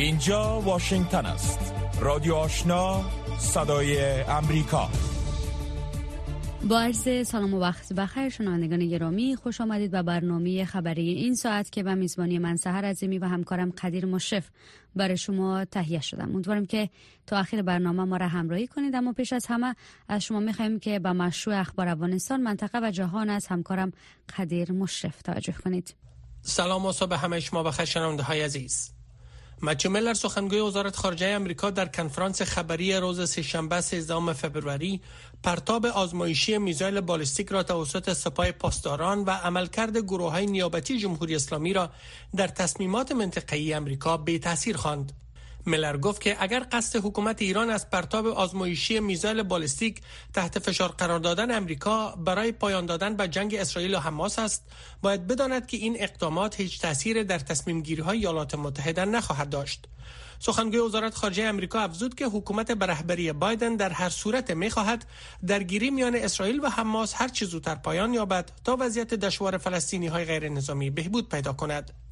اینجا واشنگتن است. رادیو آشنا صدای امریکا. با عرض سلام و وقت بخیر شنوندگان گرامی خوش آمدید به برنامه خبری این ساعت که به میزبانی من سهر عظیمی و همکارم قدیر مشرف برای شما تهیه شدم. امیدوارم که تا آخر برنامه ما را همراهی کنید. اما پیش از همه از شما می‌خواهیم که به مشروع اخبار افغانستان منطقه و جهان از همکارم قدیر مشرف توجه کنید. سلام و صبح همه شما بخیر شنونده های عزیز. مچو ملر سخنگوی وزارت خارجه امریکا در کنفرانس خبری روز سهشنبه 13 فوریه پرتاب آزمایشی میزایل بالستیک را توسط سپاه پاسداران و عملکرد گروه های نیابتی جمهوری اسلامی را در تصمیمات منطقه‌ای امریکا به تاثیر خواند. ملر گفت که اگر قصد حکومت ایران از پرتاب آزمایشی میزایل بالستیک تحت فشار قرار دادن امریکا برای پایان دادن به جنگ اسرائیل و حماس است باید بداند که این اقدامات هیچ تاثیر در تصمیم گیری های ایالات متحده نخواهد داشت. سخنگوی وزارت خارجه امریکا افزود که حکومت به رهبری بایدن در هر صورت می‌خواهد درگیری میان اسرائیل و حماس هر چه زودتر پایان یابد تا وضعیت دشوار فلسطینی های غیر نظامی بهبود پیدا کند.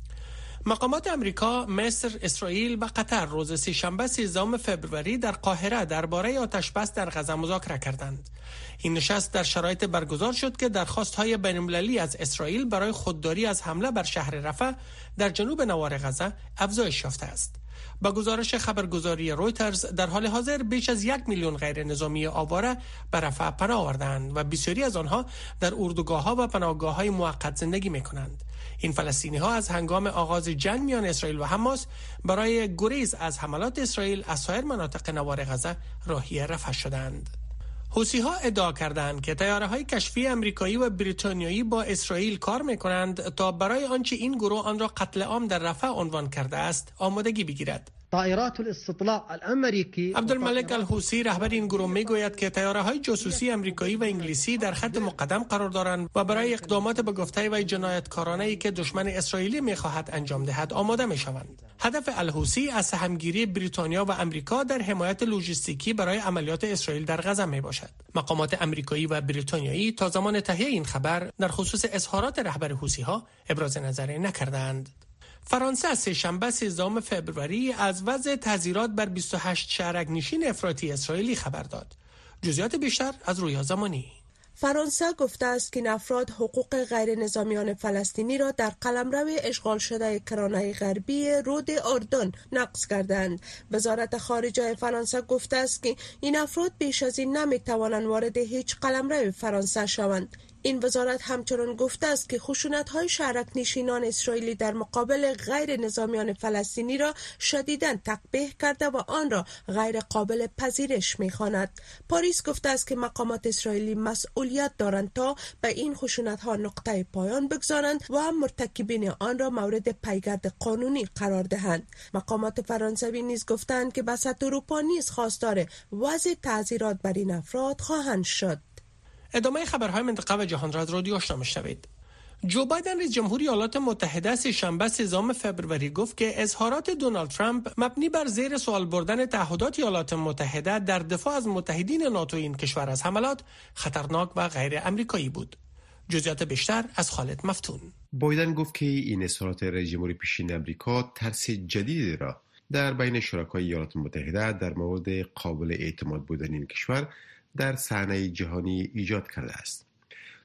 مقامات امریکا، مصر، اسرائیل و قطر روز سهشنبه 13 فوریه در قاهره درباره آتش بس در غزه مذاکره کردند. این نشست در شرایط برگزار شد که درخواست های بین از اسرائیل برای خودداری از حمله بر شهر رفح در جنوب نوار غزه افزایش یافته است. با گزارش خبرگزاری رویترز در حال حاضر بیش از یک میلیون غیر نظامی آواره به رفح پناه آوردند و بسیاری از آنها در اردوگاه ها و پناهگاه های موقت زندگی می کنند. این فلسطینی ها از هنگام آغاز جنگ میان اسرائیل و حماس برای گریز از حملات اسرائیل از سایر مناطق نوار غزه راهی رفح شدند. حوسی ها ادعا کردند که تیاره های کشفی امریکایی و بریتانیایی با اسرائیل کار می کنند تا برای آنچه این گروه آن را قتل عام در رفح عنوان کرده است آمادگی بگیرد. طائرات الاستطلاع الامریکی عبدالملک الحوسی رهبر این گروه می گوید که تیاره های جاسوسی امریکایی و انگلیسی در خط مقدم قرار دارند و برای اقدامات به گفته و جنایتکارانه ای که دشمن اسرائیلی می خواهد انجام دهد آماده می شوند. هدف الحوسی از سهمگیری بریتانیا و امریکا در حمایت لوجستیکی برای عملیات اسرائیل در غزه می باشد. مقامات امریکایی و بریتانیایی تا زمان تهیه این خبر در خصوص اظهارات رهبر حوسی ها ابراز نظر نکردند. فرانسه از سهشنبه 13 فوریه از وضع تذیرات بر 28 شهرک نشین افراطی اسرائیلی خبر داد. جزئیات بیشتر از رویا زمانی فرانسه گفته است که افراد حقوق غیر نظامیان فلسطینی را در قلمرو اشغال شده کرانه غربی رود اردن نقض کردند. وزارت خارجه فرانسه گفته است که این افراد بیش از این نمی توانند وارد هیچ قلمرو فرانسه شوند. این وزارت همچنان گفته است که خشونت های شهرک نشینان اسرائیلی در مقابل غیر نظامیان فلسطینی را شدیدا تقبیح کرده و آن را غیر قابل پذیرش می خاند. پاریس گفته است که مقامات اسرائیلی مسئولیت دارند تا به این خشونت ها نقطه پایان بگذارند و مرتکبین آن را مورد پیگرد قانونی قرار دهند. مقامات فرانسوی نیز گفتند که بسط اروپا نیز خواستار وضع تعذیرات بر این افراد خواهند شد. ادامه خبرهای منطقه و جهان را از رادیو آشنا میشنوید. جو بایدن رئیس جمهوری ایالات متحده سه شنبه سوم فوریه گفت که اظهارات دونالد ترامپ مبنی بر زیر سوال بردن تعهدات ایالات متحده در دفاع از متحدین ناتو این کشور از حملات خطرناک و غیر امریکایی بود. جزئیات بیشتر از خالد مفتون. بایدن گفت که این اظهارات رئیس جمهوری پیشین امریکا ترس جدیدی را در بین شرکای ایالات متحده در مورد قابل اعتماد بودن این کشور در صحنه جهانی ایجاد کرده است.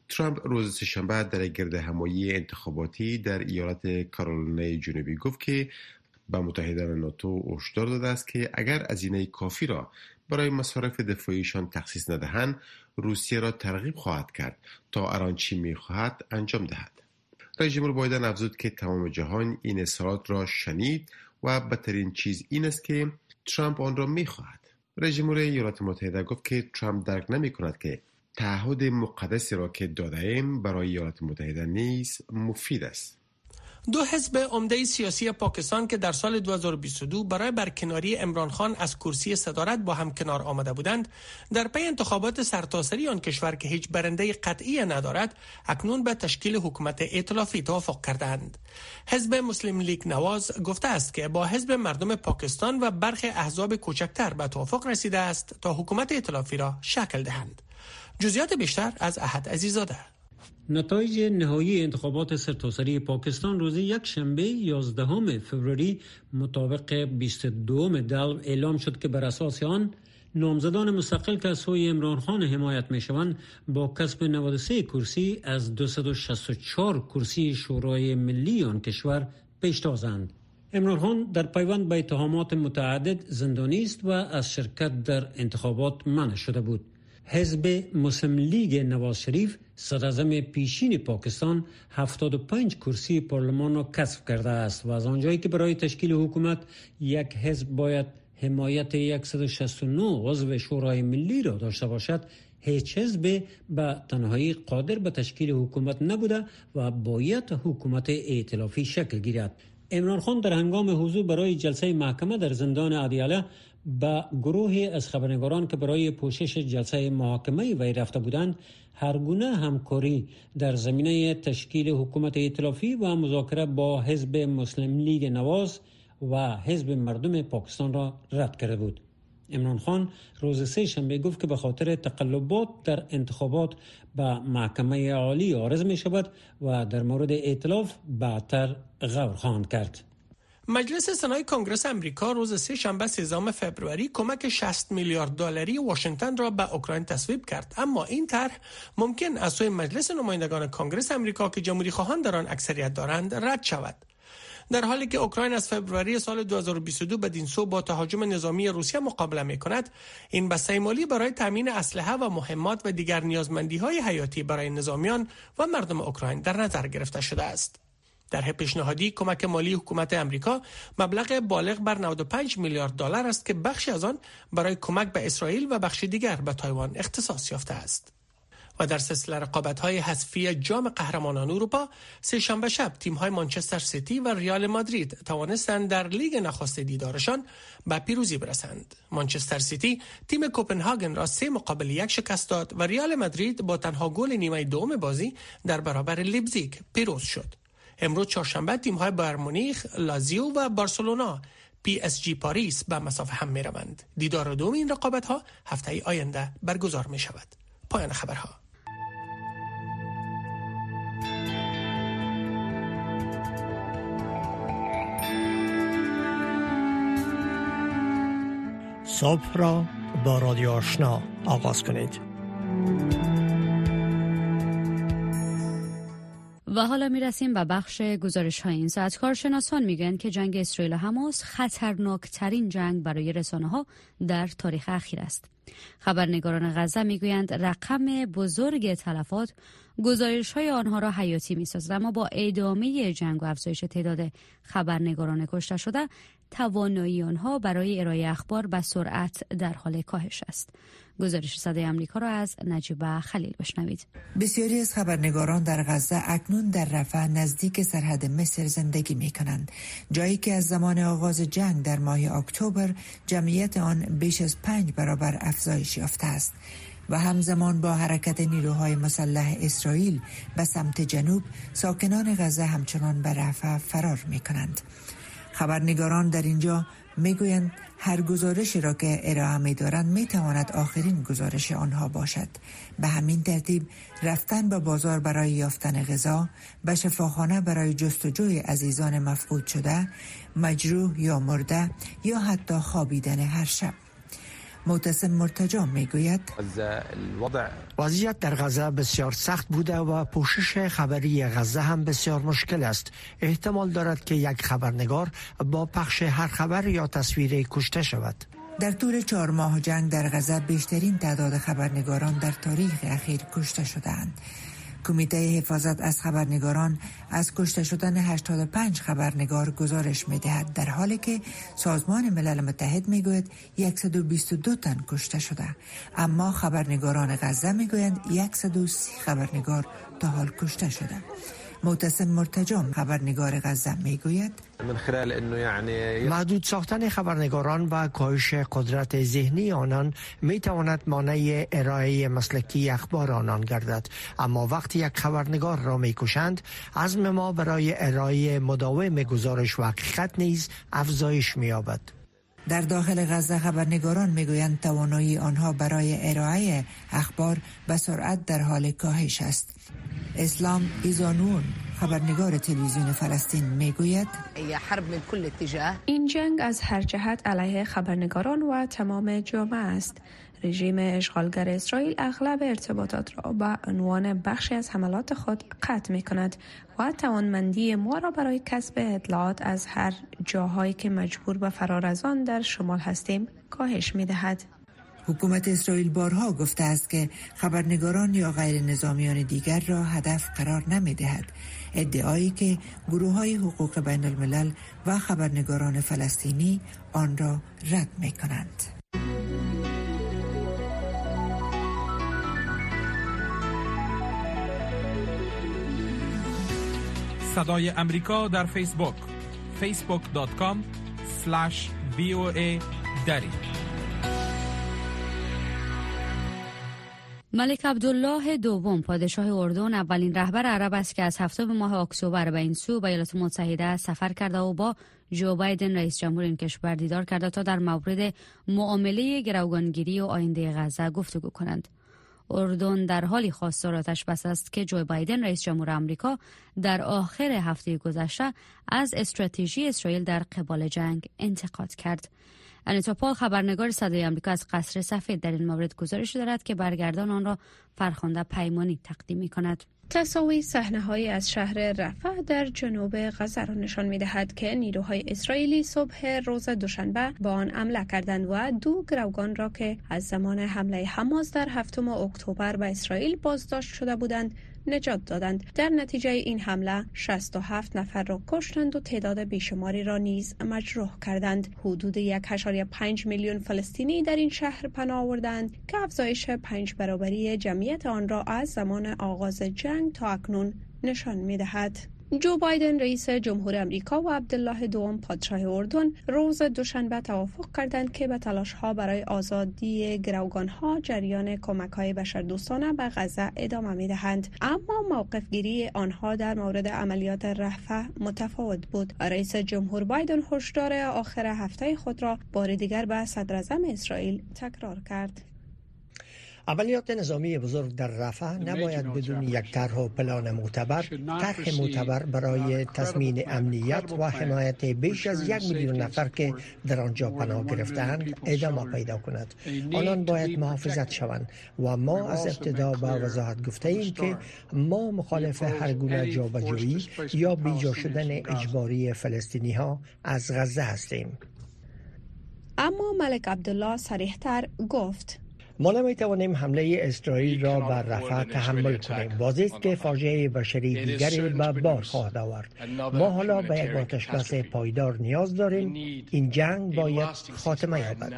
ترامپ روز سهشنبه در گرد همایی انتخاباتی در ایالت کارولینای جنوبی گفت که به متحدان ناتو هشدار داده است که اگر هزینه کافی را برای مصارف دفاعیشان تخصیص ندهند روسیه را ترغیب خواهد کرد تا ارانچی می‌خواهد انجام دهد. رئیس جمهور بایدن افزود که تمام جهان این اظهارات را شنید و بدترین چیز این است که ترامپ آن را می‌خواهد. رئیس جمهور ایالات متحده گفت که ترامپ درک نمی کند که تعهد مقدسی را که داده ایم برای ایالات متحده نیز مفید است. دو حزب عمده سیاسی پاکستان که در سال 2022 برای برکناری امران خان از کرسی صدارت با هم کنار آمده بودند در پی انتخابات سرتاسری آن کشور که هیچ برنده قطعی ندارد اکنون به تشکیل حکومت ائتلافی توافق کردند حزب مسلم لیگ نواز گفته است که با حزب مردم پاکستان و برخی احزاب کوچکتر به توافق رسیده است تا حکومت ائتلافی را شکل دهند. جزئیات بیشتر از احد عزیزاده. نتایج نهایی انتخابات سرتاسری پاکستان روز یک شنبه 11 فوریه مطابق 22 دلو اعلام شد که بر اساس آن نامزدان مستقل که از سوی امران خان حمایت می شوند با کسب 93 کرسی از 264 کرسی شورای ملی آن کشور پیشتازند. امران خان در پیوند به اتهامات متعدد زندانی است و از شرکت در انتخابات منع شده بود. حزب مسلم لیگ نواز شریف صدر پیشین پاکستان 75 کرسی پارلمان را کسب کرده است و از آنجایی که برای تشکیل حکومت یک حزب باید حمایت 169 عضو شورای ملی را داشته باشد هیچ حزب به تنهایی قادر به تشکیل حکومت نبوده و باید حکومت ائتلافی شکل گیرد. امران خان در هنگام حضور برای جلسه محکمه در زندان عدیاله به گروهی از خبرنگاران که برای پوشش جلسه محاکمه وی رفته بودند هر گونه همکاری در زمینه تشکیل حکومت ائتلافی و مذاکره با حزب مسلم لیگ نواز و حزب مردم پاکستان را رد کرده بود. امران خان روز سه شنبه گفت که به خاطر تقلبات در انتخابات به محکمه عالی عارض می شود و در مورد ائتلاف بعدتر غور خواهند کرد. مجلس سنای کنگرس امریکا روز سه شنبه سیزدهم فوریه کمک 60 میلیارد دلاری واشنگتن را به اوکراین تصویب کرد. اما این طرح ممکن از سوی مجلس نمایندگان کنگرس امریکا که جمهوری خواهان در آن اکثریت دارند رد شود. در حالی که اوکراین از فوریه سال 2022 به سو با تهاجم نظامی روسیه مقابله می کند این بسته مالی برای تامین اسلحه و مهمات و دیگر نیازمندی های حیاتی برای نظامیان و مردم اوکراین در نظر گرفته شده است. در پیشنهادی کمک مالی حکومت امریکا مبلغ بالغ بر 95 میلیارد دلار است که بخشی از آن برای کمک به اسرائیل و بخش دیگر به تایوان اختصاص یافته است. و در سلسله رقابت های حذفی جام قهرمانان اروپا سه شنبه شب تیم های مانچستر سیتی و ریال مادرید توانستند در لیگ نخست دیدارشان به پیروزی برسند مانچستر سیتی تیم کوپنهاگن را سه مقابل یک شکست داد و ریال مادرید با تنها گل نیمه دوم بازی در برابر لیبزیگ پیروز شد امروز چهارشنبه تیم های مونیخ، لازیو و بارسلونا پی اس جی پاریس به مصاف هم می روند. دیدار دوم این رقابت ها هفته آینده برگزار می شود. پایان خبرها. صبح را با رادیو آشنا آغاز کنید. و حالا می رسیم به بخش گزارش های این ساعت کارشناسان میگن که جنگ اسرائیل و حماس خطرناکترین جنگ برای رسانه ها در تاریخ اخیر است. خبرنگاران غزه می‌گویند رقم بزرگ تلفات گزارش های آنها را حیاتی می سازد اما با ادامه جنگ و افزایش تعداد خبرنگاران کشته شده توانایی آنها برای ارائه اخبار به سرعت در حال کاهش است. گزارش صدای آمریکا را از نجیبه خلیل بشنوید. بسیاری از خبرنگاران در غزه اکنون در رفح نزدیک سرحد مصر زندگی می کنند. جایی که از زمان آغاز جنگ در ماه اکتبر جمعیت آن بیش از پنج برابر افزایش یافته است. و همزمان با حرکت نیروهای مسلح اسرائیل به سمت جنوب ساکنان غزه همچنان به رفح فرار می کنند. خبرنگاران در اینجا می‌گویند هر گزارشی را که ارائه می دارند می تواند آخرین گزارش آنها باشد. به همین ترتیب رفتن به بازار برای یافتن غذا به شفاخانه برای جستجوی عزیزان مفقود شده مجروح یا مرده یا حتی خوابیدن هر شب. معتصم مرتجا می‌گوید. وضعیت در غزه بسیار سخت بوده و پوشش خبری غزه هم بسیار مشکل است. احتمال دارد که یک خبرنگار با پخش هر خبر یا تصویر کشته شود. در طول چهار ماه جنگ در غزه بیشترین تعداد خبرنگاران در تاریخ اخیر کشته شدهاند. کمیته حفاظت از خبرنگاران از کشته شدن 85 خبرنگار گزارش می دهد در حالی که سازمان ملل متحد می گوید 122 تن کشته شده. اما خبرنگاران غزه می گویند 130 خبرنگار تا حال کشته شده. معتصم مرتجام خبرنگار غزه می‌گوید. من خلال انه یعنی محدود ساختن خبرنگاران و کاهش قدرت ذهنی آنان می تواند مانع ارائه مسلکی اخبار آنان گردد. اما وقتی یک خبرنگار را می کشند عزم ما برای ارائه مداوم گزارش و حقیقت نیز افزایش می یابد در داخل غزه خبرنگاران می‌گویند توانایی آنها برای ارائه اخبار به سرعت در حال کاهش است. اسلام ایزانون خبرنگار تلویزیون فلسطین می‌گوید این جنگ از هر جهت علیه خبرنگاران و تمام جامعه است رژیم اشغالگر اسرائیل اغلب ارتباطات را به عنوان بخشی از حملات خود قطع می کند و توانمندی ما را برای کسب اطلاعات از هر جاهایی که مجبور به فرار از آن در شمال هستیم کاهش می دهد. حکومت اسرائیل بارها گفته است که خبرنگاران یا غیر نظامیان دیگر را هدف قرار نمی دهد. ادعایی که گروه های حقوق بین الملل و خبرنگاران فلسطینی آن را رد می کنند. صدای امریکا در فیسبوک facebook.com slash دری ملک عبدالله دوم پادشاه اردن اولین رهبر عرب است که از هفتم ماه اکتبر به این سو به ایالات متحده سفر کرده و با جو بایدن رئیس جمهور این کشور دیدار کرده تا در مورد معامله گروگانگیری و آینده غزه گفتگو کنند. اردن در حالی خواستار آتش بس است که جو بایدن رئیس جمهور آمریکا در آخر هفته گذشته از استراتژی اسرائیل در قبال جنگ انتقاد کرد. انیتا خبرنگار صدای آمریکا از قصر سفید در این مورد گزارش دارد که برگردان آن را فرخنده پیمانی تقدیم می کند. تصاویر صحنه های از شهر رفح در جنوب غزه را نشان می دهد که نیروهای اسرائیلی صبح روز دوشنبه با آن حمله کردند و دو گروگان را که از زمان حمله حماس در هفتم اکتبر به اسرائیل بازداشت شده بودند نجات دادند در نتیجه این حمله 67 نفر را کشتند و تعداد بیشماری را نیز مجروح کردند حدود 1.5 میلیون فلسطینی در این شهر پناه آوردند که افزایش پنج برابری جمعیت آن را از زمان آغاز جنگ تا اکنون نشان می دهد. جو بایدن رئیس جمهور امریکا و عبدالله دوم پادشاه اردن روز دوشنبه توافق کردند که به تلاش ها برای آزادی گروگان ها جریان کمک های بشردوستانه به غزه ادامه می دهند اما موقف گیری آنها در مورد عملیات رفع متفاوت بود. رئیس جمهور بایدن هشدار آخر هفته خود را بار دیگر به صدر اسرائیل تکرار کرد. عملیات نظامی بزرگ در رفح نباید بدون یک طرح و پلان معتبر طرح معتبر برای تضمین امنیت و حمایت بیش از یک میلیون نفر که در آنجا پناه گرفتند ادامه پیدا کند. آنان باید محافظت شوند و ما از ابتدا با وضاحت گفته ایم که ما مخالف هر گونه جابجایی یا بیجا شدن اجباری فلسطینی ها از غزه هستیم. اما ملک عبدالله صریحتر گفت ما نمی توانیم حمله اسرائیل را بر رفح تحمل کنیم. واضح است که فاجعه بشری دیگری به بار خواهد آورد. ما حالا به یک آتشبس پایدار نیاز داریم. این جنگ باید خاتمه یابد.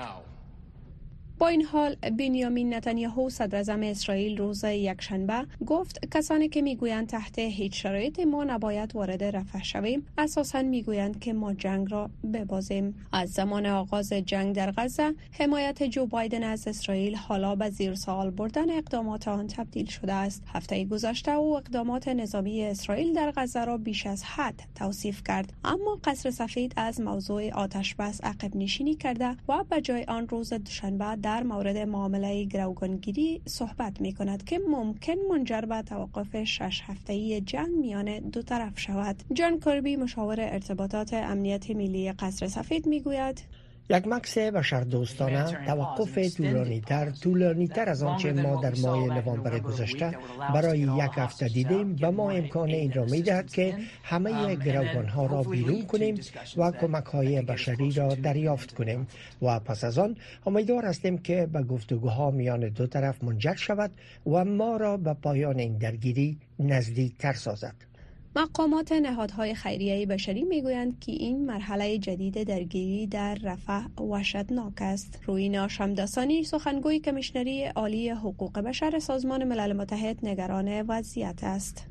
با این حال بنیامین نتانیاهو صدر اسرائیل روز یکشنبه گفت کسانی که می‌گویند تحت هیچ شرایطی ما نباید وارد رفح شویم اساسا می‌گویند که ما جنگ را ببازیم. از زمان آغاز جنگ در غزه حمایت جو بایدن از اسرائیل حالا به زیر سوال بردن اقدامات آن تبدیل شده است. هفته گذشته او اقدامات نظامی اسرائیل در غزه را بیش از حد توصیف کرد. اما قصر سفید از موضوع آتش بس عقب نشینی کرده و به جای آن روز دوشنبه در مورد معامله گروگانگیری صحبت می کند که ممکن منجر به توقف شش هفتهی جنگ میان دو طرف شود. جان کربی مشاور ارتباطات امنیت ملی قصر سفید می گوید یک مکس بشر دوستانه توقف طولانی تر طولانی تر از آنچه ما در ماه نوامبر گذشته برای یک هفته دیدیم به ما امکان این را می دهد که همه گروگان ها را بیرون کنیم و کمک های بشری را دریافت کنیم. و پس از آن امیدوار هستیم که به گفتگوها میان دو طرف منجر شود و ما را به پایان این درگیری نزدیک تر سازد. مقامات نهادهای خیریه بشری می‌گویند که این مرحله جدید درگیری در رفح وحشتناک است. روینا شمداسانی سخنگوی کمیشنری عالی حقوق بشر سازمان ملل متحد نگران وضعیت است.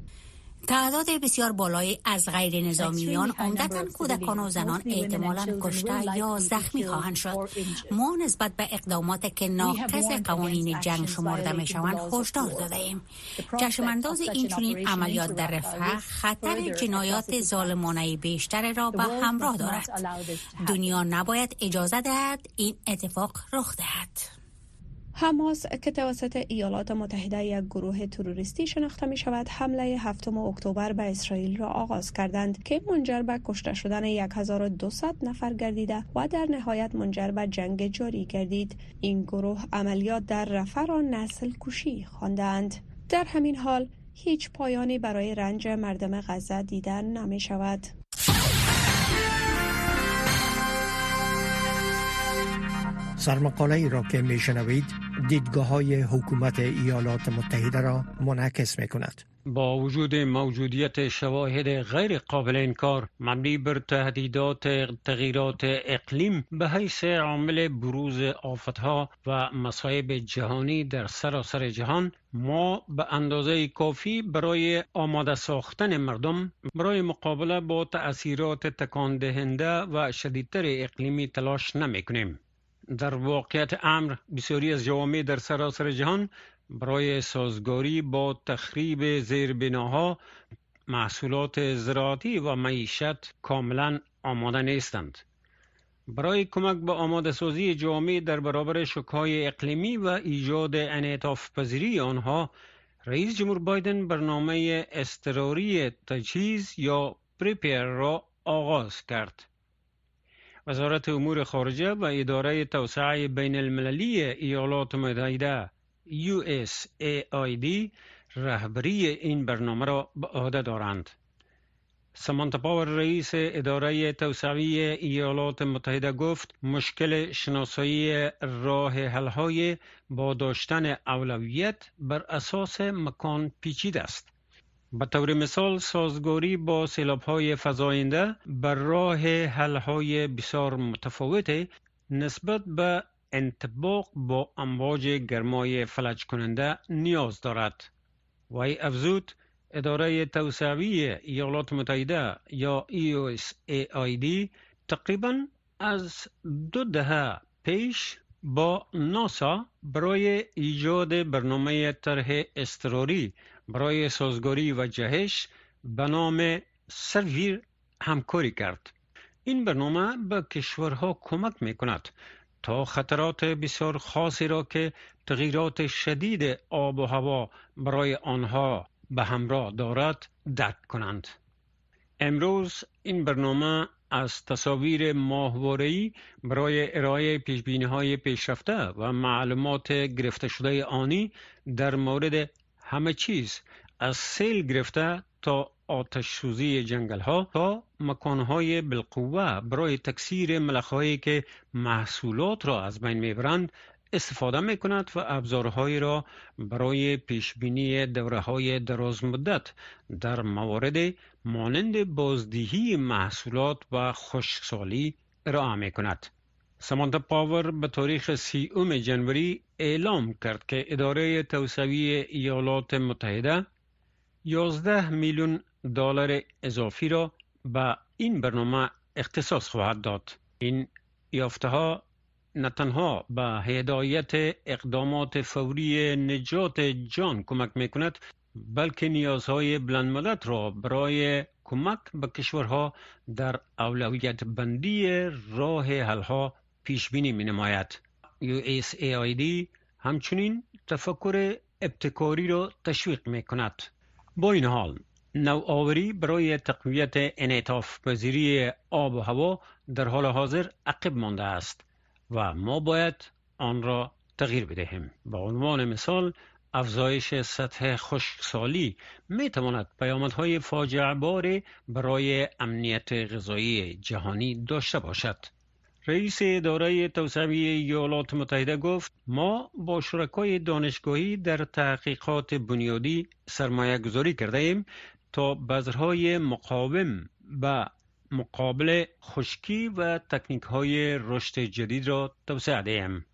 تعداد بسیار بالایی از غیر نظامیان عمدتا کودکان و زنان احتمالا کشته یا زخمی خواهند شد. ما نسبت به اقدامات که ناقص قوانین جنگ شمرده می شوند هشدار داده ایم چشمانداز این چنین عملیات در رفح خطر جنایات ظالمانه بیشتر را به همراه دارد. دنیا نباید اجازه دهد این اتفاق رخ دهد. حماس که توسط ایالات متحده یک گروه تروریستی شناخته می شود حمله هفتم اکتبر به اسرائیل را آغاز کردند که منجر به کشته شدن 1200 نفر گردیده و در نهایت منجر به جنگ جاری گردید. این گروه عملیات در رفح را نسل کشی خواندند. در همین حال هیچ پایانی برای رنج مردم غزه دیدن نمی شود سرمقاله ای را که می شنوید دیدگاه های حکومت ایالات متحده را منعکس می کند. با وجود موجودیت شواهد غیر قابل انکار مبنی بر تهدیدات تغییرات اقلیم به حیث عامل بروز آفتها و مصائب جهانی در سراسر جهان ما به اندازه کافی برای آماده ساختن مردم برای مقابله با تأثیرات تکان دهنده و شدیدتر اقلیمی تلاش نمی کنیم. در واقعیت امر بسیاری از جوامع در سراسر جهان برای سازگاری با تخریب زیربناها محصولات زراعتی و معیشت کاملا آماده نیستند. برای کمک به آماده سازی جامعه در برابر شکهای اقلیمی و ایجاد انعطاف پذیری آنها رئیس جمهور بایدن برنامه استراری تجهیز یا پریپیر را آغاز کرد. وزارت امور خارجه و اداره توسعه بین المللی ایالات متحده USAID رهبری این برنامه را به عهده دارند. سمانتا پاور رئیس اداره توسعی ایالات متحده گفت مشکل شناسایی راه حلهای با داشتن اولویت بر اساس مکان پیچیده است. به طور مثال سازگاری با سیلاب های فضاینده بر راه حل های بسیار متفاوت نسبت به انتباق با امواج گرمای فلج کننده نیاز دارد. وی افزود اداره توسعوی ایالات متحده یا USAID تقریبا از دو دهه پیش با ناسا برای ایجاد برنامه طرح استراری برای سازگاری و جهش به نام سرویر همکاری کرد. این برنامه به کشورها کمک می کند تا خطرات بسیار خاصی را که تغییرات شدید آب و هوا برای آنها به همراه دارد درک کنند. امروز این برنامه از تصاویر ماهواره‌ای برای ارائه پیشبینی های پیشرفته و معلومات گرفته شده آنی در مورد همه چیز از سیل گرفته تا آتش سوزی جنگل ها تا مکان های بالقوه برای تکثیر ملخهایی که محصولات را از بین می‌برند استفاده می کند و ابزارهایی را برای پیشبینی دوره های دراز مدت در موارد مانند بازدهی محصولات و خشکسالی ارائه می کند. سمانتا پاور به تاریخ سی اوم جنوری اعلام کرد که اداره توسعی ایالات متحده 11 میلیون دلار اضافی را به این برنامه اختصاص خواهد داد. این یافته ها نه تنها به هدایت اقدامات فوری نجات جان کمک می کند بلکه نیازهای بلند را برای کمک به کشورها در اولویت بندی راه حلها پیش بینی می نماید. USAID همچنین تفکر ابتکاری را تشویق می کند. با این حال نوآوری برای تقویت انعطاف پذیری آب و هوا در حال حاضر عقب مانده است و ما باید آن را تغییر بدهیم به عنوان مثال افزایش سطح خشکسالی می تواند پیامدهای فاجعه برای امنیت غذایی جهانی داشته باشد رئیس اداره توسعه ایالات متحده گفت ما با شرکای دانشگاهی در تحقیقات بنیادی سرمایه گذاری کرده ایم تا بذرهای مقاوم به مقابل خشکی و تکنیک های رشد جدید را توسعه دهیم.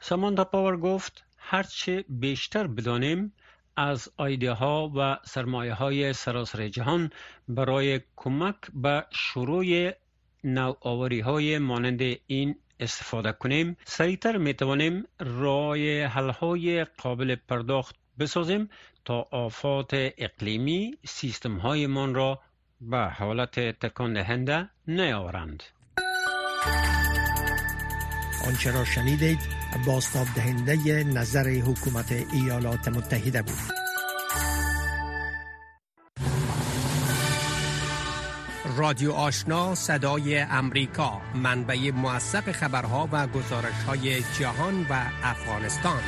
سامانتا پاور گفت هرچه بیشتر بدانیم از ایده ها و سرمایه های سراسر جهان برای کمک به شروع نوآوری های مانند این استفاده کنیم. سریعتر می توانیم رای حل های قابل پرداخت بسازیم تا آفات اقلیمی سیستم هایمان را به حالت تکان دهنده نیاورند. آنچه را شنیدید باستاب دهنده نظر حکومت ایالات متحده بود. رادیو آشنا صدای امریکا منبع موثق خبرها و گزارش های جهان و افغانستان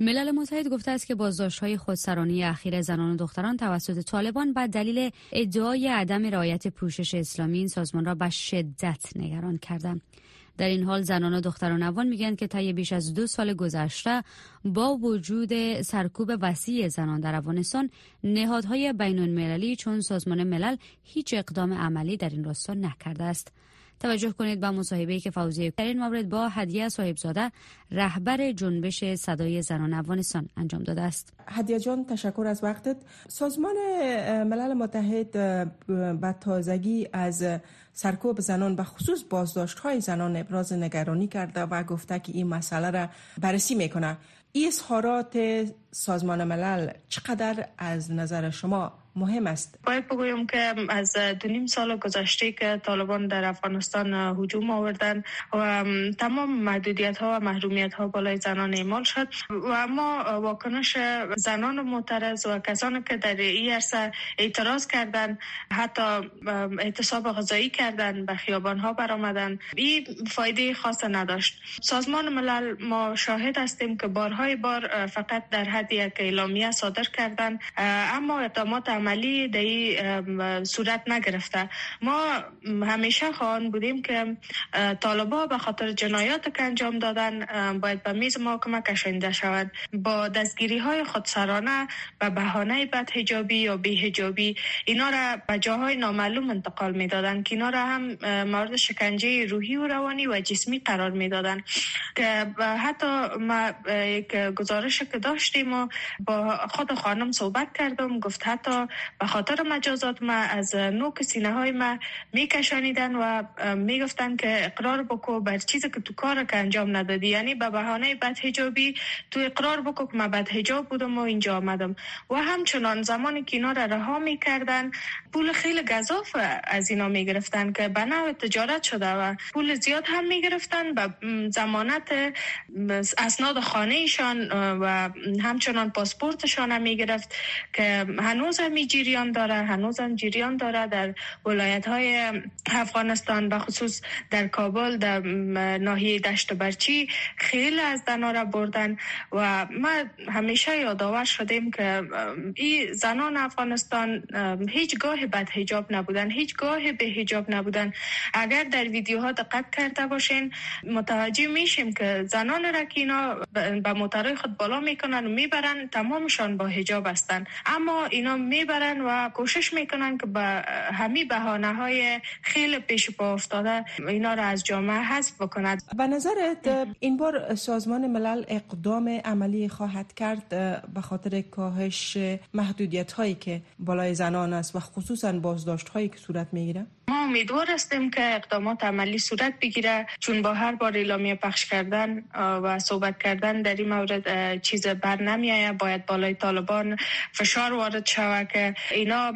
ملل متحد گفته است که بازداشت های خودسرانی اخیر زنان و دختران توسط طالبان به دلیل ادعای عدم رعایت پوشش اسلامی این سازمان را به شدت نگران کرده. در این حال زنان و دختران افغان میگن که طی بیش از دو سال گذشته با وجود سرکوب وسیع زنان در افغانستان نهادهای بین المللی چون سازمان ملل هیچ اقدام عملی در این راستا نکرده است. توجه کنید به مصاحبه‌ای که فوزیه در این مورد با هدیه صاحبزاده رهبر جنبش صدای زنان افغانستان انجام داده است. هدیه جان تشکر از وقتت. سازمان ملل متحد به تازگی از سرکوب زنان به خصوص بازداشت های زنان ابراز نگرانی کرده و گفته که این مسئله را بررسی می‌کنه. این اظهارات سازمان ملل چقدر از نظر شما مهم است؟ باید بگویم که از دو نیم سال گذشته که طالبان در افغانستان هجوم آوردن و تمام محدودیت ها و محرومیت ها بالای زنان اعمال شد و اما واکنش زنان معترض و کسانی که در این عرصه اعتراض کردند حتی اعتصاب غذایی کردند به خیابان ها برآمدن این فایده خاص نداشت. سازمان ملل ما شاهد هستیم که بارهای بار فقط در حد یک اعلامیه صادر کردند اما اقدامات عملی در صورت نگرفته. ما همیشه خواهان بودیم که طالبا به خاطر جنایات که انجام دادن باید به میز محاکمه کشانده شود. با دستگیری های خودسرانه به بهانه بد هجابی یا بی هجابی اینا را به جاهای نامعلوم انتقال می‌دادن که اینا را هم مورد شکنجه روحی و روانی و جسمی قرار می‌دادن. که حتی ما یک گزارش که داشتیم با خود خانم صحبت کردم. گفت حتی به خاطر مجازات ما از نوک سینه های ما میکشانیدن و می‌گفتن که اقرار بکو بر چیزی که تو کار که انجام ندادی. یعنی به بهانه بد حجابی تو اقرار بکو که من بد حجاب بودم و اینجا آمدم. و همچنان زمانی که اینا را رها می‌کردن پول خیلی گذاف از اینا می‌گرفتن که به نوع تجارت شده و پول زیاد هم می‌گرفتن به زمانت اسناد خانه ایشان و همچنان پاسپورتشان هم می‌گرفت که هنوز هم جریان داره هنوز هم جریان داره در ولایت های افغانستان به خصوص در کابل در ناحیه دشت برچی خیلی از دنا را بردن و ما همیشه یادآور شدیم که این زنان افغانستان هیچ گاه بد حجاب نبودن هیچ گاه به حجاب نبودن. اگر در ویدیوها دقت کرده باشین متوجه میشیم که زنان را که اینا به خود بالا می‌کنن و می‌برن تمامشان با حجاب هستند اما اینا می‌برن و کوشش می‌کنن که به همه بهانه های خیلی پیش پا افتاده اینا را از جامعه حذف بکند به نظرت این بار سازمان ملل اقدام عملی خواهد کرد به خاطر کاهش محدودیت هایی که بالای زنان است و خصوصا بازداشت هایی که صورت می‌گیره ما امیدوار هستیم که اقدامات عملی صورت بگیره چون با هر بار اعلامیه پخش کردن و صحبت کردن در این مورد چیز بر نمی باید بالای طالبان فشار وارد شود که اینا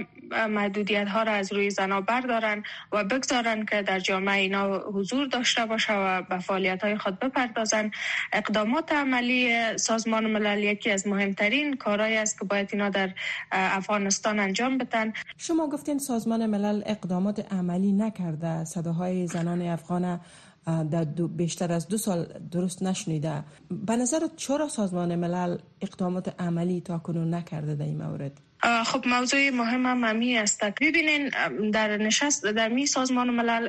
محدودیت ها را از روی زنا بردارن و بگذارن که در جامعه اینا حضور داشته باشه و به فعالیت های خود بپردازن. اقدامات عملی سازمان ملل یکی از مهمترین کارهایی است که باید اینا در افغانستان انجام بدن. شما گفتین سازمان ملل اقدامات عملی نکرده. صداهای زنان افغان در بیشتر از دو سال درست نشنیده. به نظر چرا سازمان ملل اقدامات عملی تا کنون نکرده در این مورد؟ خب موضوع مهم هم همی است. ببینین در نشست در می سازمان ملل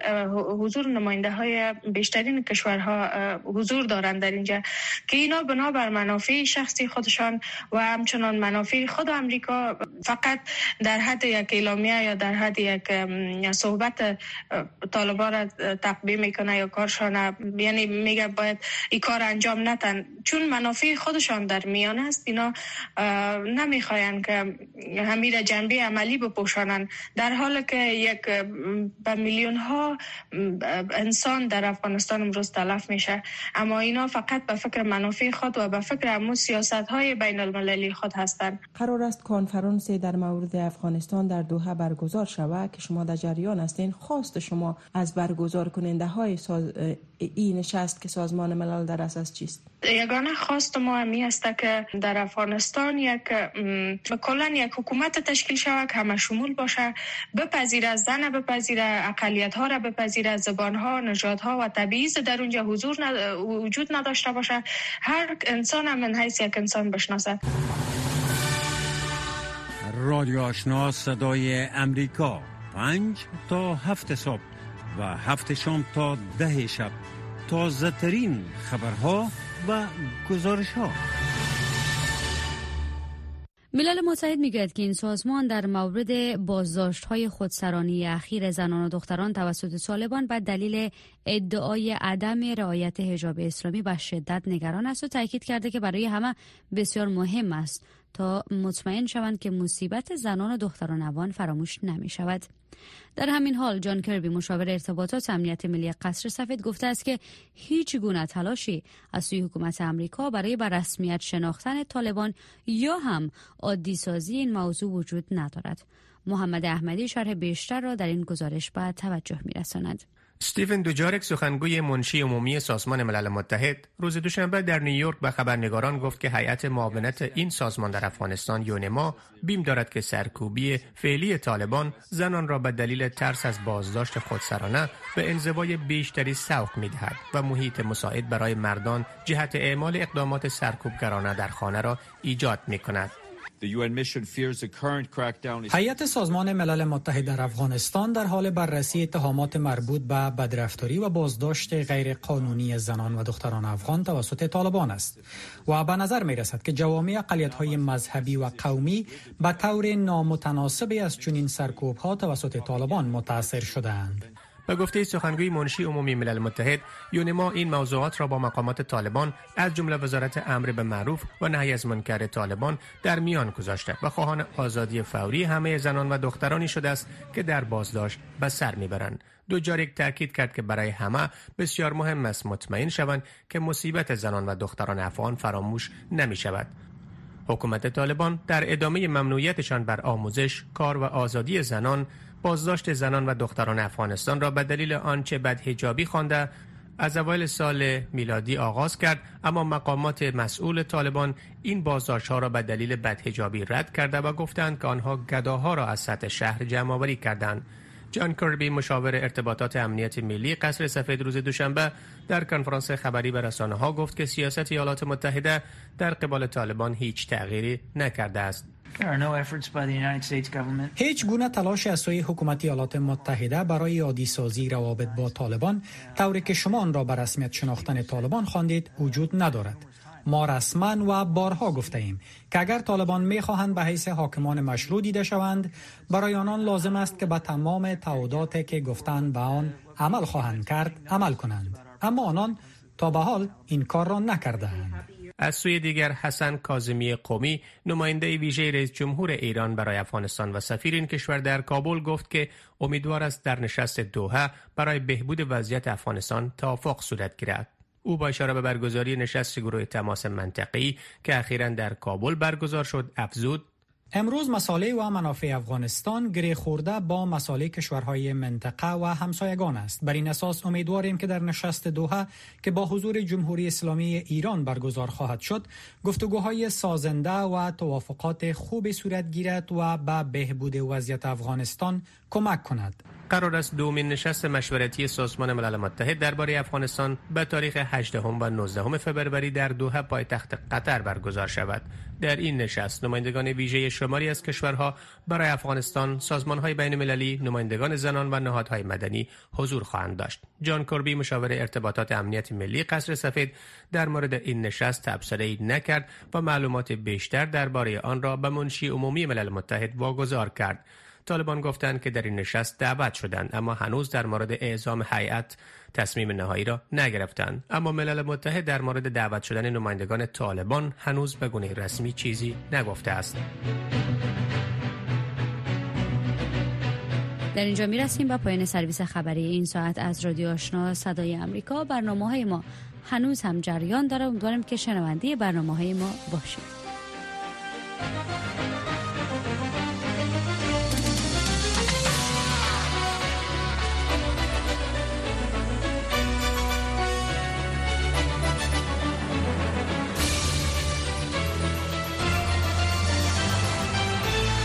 حضور نماینده های بیشترین کشورها حضور دارند در اینجا که اینا بنابر منافع شخصی خودشان و همچنان منافع خود امریکا فقط در حد یک اعلامیه یا در حد یک صحبت طالبان را تقبیه می‌کنه یا کارشان یعنی میگه باید این کار انجام نتن. چون منافع خودشان در میان است اینا نمی‌خواین که همین جنبه عملی بپوشانند در حالی که یک به میلیون ها انسان در افغانستان امروز تلف میشه. اما اینا فقط به فکر منافع خود و به فکر امو سیاست های بین المللی خود هستند قرار است کنفرانس در مورد افغانستان در دوحه برگزار شود که شما در جریان هستین. خواست شما از برگزار کننده های ساز... این نشست که سازمان ملل در اساس چیست؟ یگانه خواست ما همی است که در افغانستان یک کلا یک حکومت تشکیل شود که همه شمول باشه بپذیره زن بپذیره اقلیت ها را بپذیره زبان ها نژاد ها و تبعیض در اونجا حضور وجود نداشته باشه. هر انسان هم من حیث یک انسان بشناسه رادیو آشنا صدای امریکا. پنج تا هفت صبح و هفت شام تا ده شب. تازه ترین خبرها و گزارش ها ملل متحد می‌گوید که این سازمان در مورد بازداشت های خودسرانی اخیر زنان و دختران توسط طالبان به دلیل ادعای عدم رعایت حجاب اسلامی به شدت نگران است و تاکید کرده که برای همه بسیار مهم است. تا مطمئن شوند که مصیبت زنان و دختران افغان فراموش نمی شود. در همین حال جان کربی مشاور ارتباطات امنیت ملی قصر سفید گفته است که هیچ گونه تلاشی از سوی حکومت امریکا برای بر رسمیت شناختن طالبان یا هم عادی سازی این موضوع وجود ندارد. محمد احمدی شرح بیشتر را در این گزارش به توجه می رساند. ستیون دوجارک سخنگوی منشی عمومی سازمان ملل متحد روز دوشنبه در نیویورک به خبرنگاران گفت که هیئت معاونت این سازمان در افغانستان یونما بیم دارد که سرکوبی فعلی طالبان زنان را به دلیل ترس از بازداشت خودسرانه به انزوای بیشتری سوق می‌دهد و محیط مساعد برای مردان جهت اعمال اقدامات سرکوبگرانه در خانه را ایجاد می کند. هیئت سازمان ملل متحد در افغانستان در حال بررسی اتهامات مربوط به بدرفتاری و بازداشت غیرقانونی زنان و دختران افغان توسط طالبان است و به نظر می رسد که جوامع اقلیت های مذهبی و قومی به طور نامتناسبی از چنین سرکوب ها توسط طالبان متاثر شدند. به گفته سخنگوی منشی عمومی ملل متحد یونما این موضوعات را با مقامات طالبان از جمله وزارت امر به معروف و نهی از منکر طالبان در میان گذاشته و خواهان آزادی فوری همه زنان و دخترانی شده است که در بازداشت به سر می‌برند دوجاریک تاکید کرد که برای همه بسیار مهم است مطمئن شوند که مصیبت زنان و دختران افغان فراموش نمی شود. حکومت طالبان در ادامه ممنوعیتشان بر آموزش، کار و آزادی زنان بازداشت زنان و دختران افغانستان را به دلیل آنچه بدهجابی خوانده از اوایل سال میلادی آغاز کرد. اما مقامات مسئول طالبان این بازداشت ها را به دلیل بدهجابی رد کرده و گفتند که آنها گداها را از سطح شهر جمع آوری کردند. جان کربی مشاور ارتباطات امنیت ملی قصر سفید روز دوشنبه در کنفرانس خبری به رسانه ها گفت که سیاست ایالات متحده در قبال طالبان هیچ تغییری نکرده است. هیچ گونه تلاش از سوی حکومت ایالات متحده برای عادی سازی روابط با طالبان طوری که شما آن را به رسمیت شناختن طالبان خواندید وجود ندارد. ما رسما و بارها گفته ایم که اگر طالبان می خواهند به حیث حاکمان مشروع دیده شوند برای آنان لازم است که به تمام تعهداتی که گفتند به آن عمل خواهند کرد عمل کنند. اما آنان تا به حال این کار را نکردهاند. از سوی دیگر حسن کاظمی قومی نماینده ویژه رئیس جمهور ایران برای افغانستان و سفیر این کشور در کابل گفت که امیدوار است در نشست دوحه برای بهبود وضعیت افغانستان توافق صورت گیرد. او با اشاره به برگزاری نشست گروه تماس منطقی که اخیرا در کابل برگزار شد افزود امروز مساله و منافع افغانستان گره خورده با مساله کشورهای منطقه و همسایگان است بر این اساس امیدواریم که در نشست دوحه که با حضور جمهوری اسلامی ایران برگزار خواهد شد گفتگوهای سازنده و توافقات خوب صورت گیرد و به بهبود وضعیت افغانستان کمک کند قرار است دومین نشست مشورتی سازمان ملل متحد درباره افغانستان به تاریخ 18 و 19 فوریه در دوحه پایتخت قطر برگزار شود. در این نشست نمایندگان ویژه شماری از کشورها برای افغانستان، سازمان‌های بین‌المللی، نمایندگان زنان و نهادهای مدنی حضور خواهند داشت. جان کوربی مشاور ارتباطات امنیت ملی قصر سفید در مورد این نشست تبصره‌ای نکرد و معلومات بیشتر درباره آن را به منشی عمومی ملل متحد واگذار کرد. طالبان گفتند که در این نشست دعوت شدند اما هنوز در مورد اعزام هیئت تصمیم نهایی را نگرفتند. اما ملل متحد در مورد دعوت شدن نمایندگان طالبان هنوز به گونه رسمی چیزی نگفته است. در اینجا می‌رسیم با پایان سرویس خبری این ساعت از رادیو آشنا صدای آمریکا. برنامه های ما هنوز هم جریان داره. امیدوارم که شنونده برنامه های ما باشید.